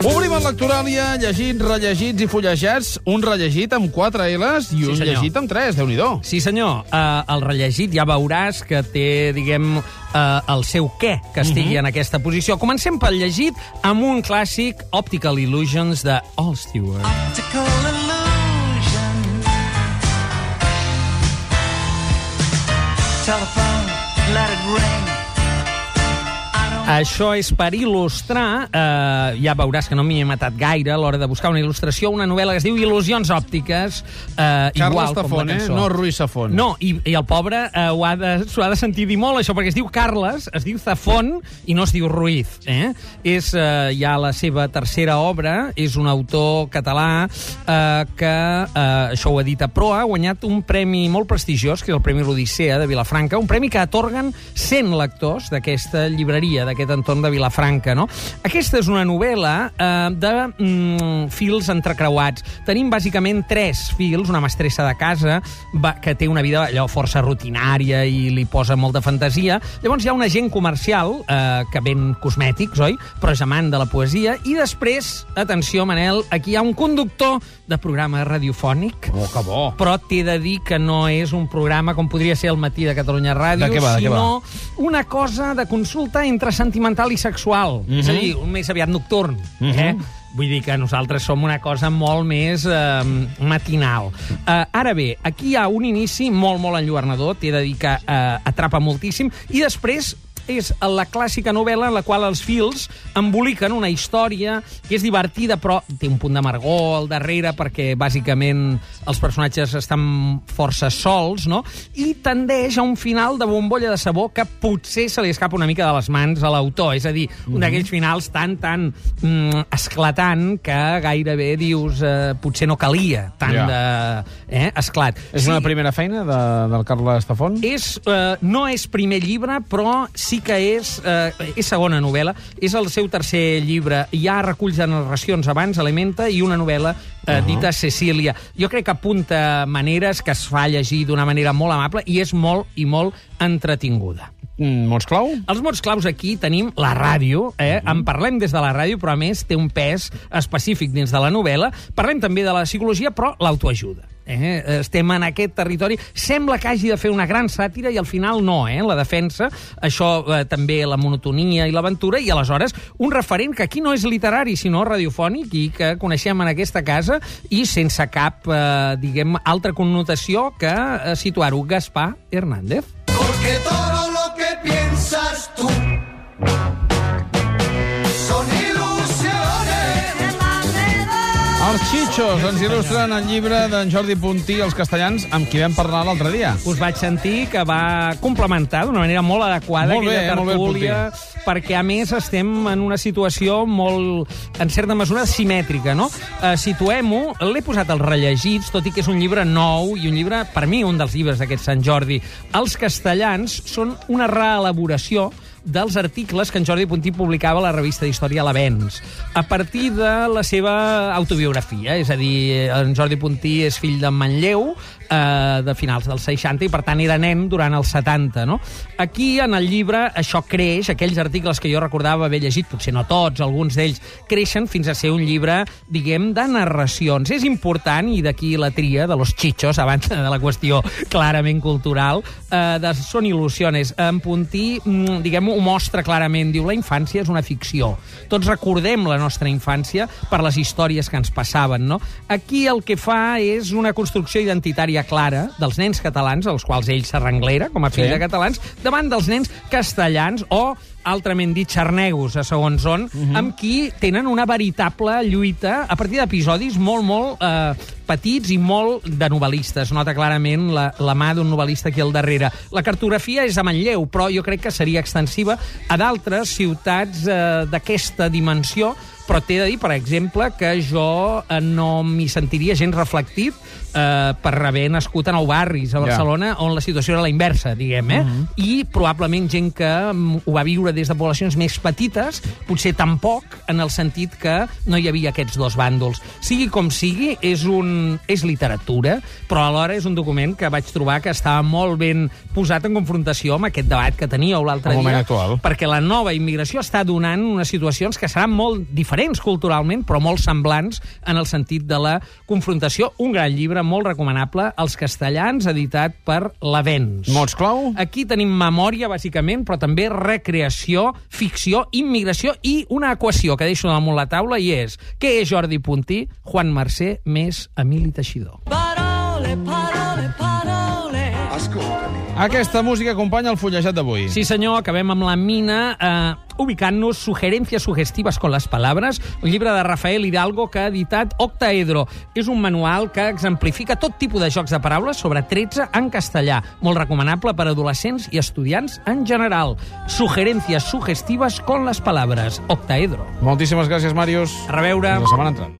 Obrim el lectoràlia, llegits, rellegits i fullejats, un rellegit amb 4 L's i un senyor. llegit amb 3, déu nhi Sí, senyor. Uh, el rellegit ja veuràs que té, diguem, uh, el seu què que estigui en aquesta posició. Comencem pel llegit amb un clàssic Optical Illusions de All Stewart. optical Això és per il·lustrar, eh, ja veuràs que no m'hi he matat gaire a l'hora de buscar una il·lustració, una novel·la que es diu Il·lusions òptiques, eh, Carles igual com Tafón, la eh? cançó. No Ruiz Safón. No, i, i el pobre eh, ho ha de, s'ho ha de sentir dir molt, això, perquè es diu Carles, es diu Zafón i no es diu Ruiz. Eh? És eh, ja la seva tercera obra, és un autor català eh, que, eh, això ho edita Proa, ha guanyat un premi molt prestigiós, que és el Premi l'Odissea de Vilafranca, un premi que atorguen 100 lectors d'aquesta llibreria, d'aquest entorn de Vilafranca. No? Aquesta és una novel·la eh, de mm, fils entrecreuats. Tenim bàsicament tres fils, una mestressa de casa va, que té una vida allò força rutinària i li posa molta fantasia. Llavors hi ha un agent comercial eh, que ven cosmètics, oi? Però és amant de la poesia. I després, atenció, Manel, aquí hi ha un conductor de programa radiofònic Oh, que bo. però t'he de dir que no és un programa com podria ser el matí de Catalunya Ràdio, De què va, de què sinó una cosa de consulta entre sentimental i sexual. Mhm. És a dir, un més aviat nocturn. eh? Vull dir que nosaltres som una cosa molt més eh, matinal. Eh, ara bé, aquí hi ha un inici molt, molt enlluernador, t'he de dir que eh, atrapa moltíssim, i després és la clàssica novel·la en la qual els fils emboliquen una història que és divertida, però té un punt d'amargor al darrere, perquè bàsicament els personatges estan força sols, no? I tendeix a un final de bombolla de sabó que potser se li escapa una mica de les mans a l'autor. És a dir, un d'aquells finals tan, tan mm, esclatant que gairebé dius eh, potser no calia tant Ja. de eh, esclat. És una primera feina de, del Carles Tafón? És, eh, no és primer llibre, però sí que és, eh, és segona novel·la. És el seu tercer llibre. Hi ha reculls de narracions abans, Elementa, i una novel·la eh, dita Cecília. Jo crec que apunta maneres que es fa llegir d'una manera molt amable i és molt i molt entretinguda. Mm, mots clau? Els mots claus aquí tenim la ràdio, eh? en parlem des de la ràdio, però a més té un pes específic dins de la novel·la. Parlem també de la psicologia, però l'autoajuda. Eh? Estem en aquest territori. Sembla que hagi de fer una gran sàtira i al final no, eh? la defensa. Això eh, també la monotonia i l'aventura i aleshores un referent que aquí no és literari sinó radiofònic i que coneixem en aquesta casa i sense cap, eh, diguem, altra connotació que eh, situar-ho. Gaspar Hernández. Porque todo Els Chichos ens il·lustren el llibre d'en Jordi Puntí, Els castellans, amb qui vam parlar l'altre dia. us vaig sentir que va complementar d'una manera molt adequada Molt bé, aquella eh? Molt bé tertúlia, perquè a més estem en una situació molt, en certa mesura, simètrica, no? Uh, Situem-ho, l'he posat als rellegits, tot i que és un llibre nou i un llibre, per mi, un dels llibres d'aquest Sant Jordi. Els castellans són una reelaboració dels articles que en Jordi Puntí publicava a la revista d'Història L'Avenç, a partir de la seva autobiografia. És a dir, en Jordi Puntí és fill de Manlleu, eh, de finals dels 60, i per tant era nen durant els 70. No? Aquí, en el llibre, això creix, aquells articles que jo recordava haver llegit, potser no tots, alguns d'ells, creixen fins a ser un llibre, diguem, de narracions. És important, i d'aquí la tria de los chichos, abans de la qüestió clarament cultural, eh, de Són il·lusiones. En Puntí, mm, diguem, ho mostra clarament. Diu, la infància és una ficció. Tots recordem la nostra infància per les històries que ens passaven, no? Aquí el que fa és una construcció identitària clara dels nens catalans, als quals ell s'arrenglera, com a fill Sí. de catalans, davant dels nens castellans o altrament dit xarnegos, a segons on, amb qui tenen una veritable lluita a partir d'episodis molt, molt eh, petits i molt de novel·listes. Nota clarament la, la mà d'un novel·lista aquí al darrere. La cartografia és a Manlleu, però jo crec que seria extensiva a d'altres ciutats eh, d'aquesta dimensió, però t'he de dir, per exemple, que jo eh, no m'hi sentiria gens reflectit eh, per haver nascut a Nou Barris, a. Barcelona, on la situació era la inversa, diguem, eh? I probablement gent que mm, ho va viure des de poblacions més petites, potser tampoc en el sentit que no hi havia aquests dos bàndols. Sigui com sigui, és, un, és literatura, però alhora és un document que vaig trobar que estava molt ben posat en confrontació amb aquest debat que teníeu l'altre dia. actual. Perquè la nova immigració està donant unes situacions que seran molt diferents culturalment, però molt semblants en el sentit de la confrontació. Un gran llibre molt recomanable, Els castellans, editat per l'Avens. Mots clau? Aquí tenim memòria, bàsicament, però també recreació, ficció, immigració i una equació que deixo damunt la taula i és què és Jordi Puntí, Juan Mercè més Emili Teixidor. Parole, parole, parole. Ascoltami. Aquesta música acompanya el fullejat d'avui. Sí, senyor, acabem amb la mina eh, ubicant-nos Sugerencias sugestivas con las palabras, un llibre de Rafael Hidalgo que ha editat Octaedro. És un manual que exemplifica tot tipus de jocs de paraules sobre 13 en castellà, molt recomanable per a adolescents i estudiants en general. Sugerencias sugestivas con las palabras. Octaedro. Moltíssimes gràcies, Màrius. A reveure. Fins la setmana entrant.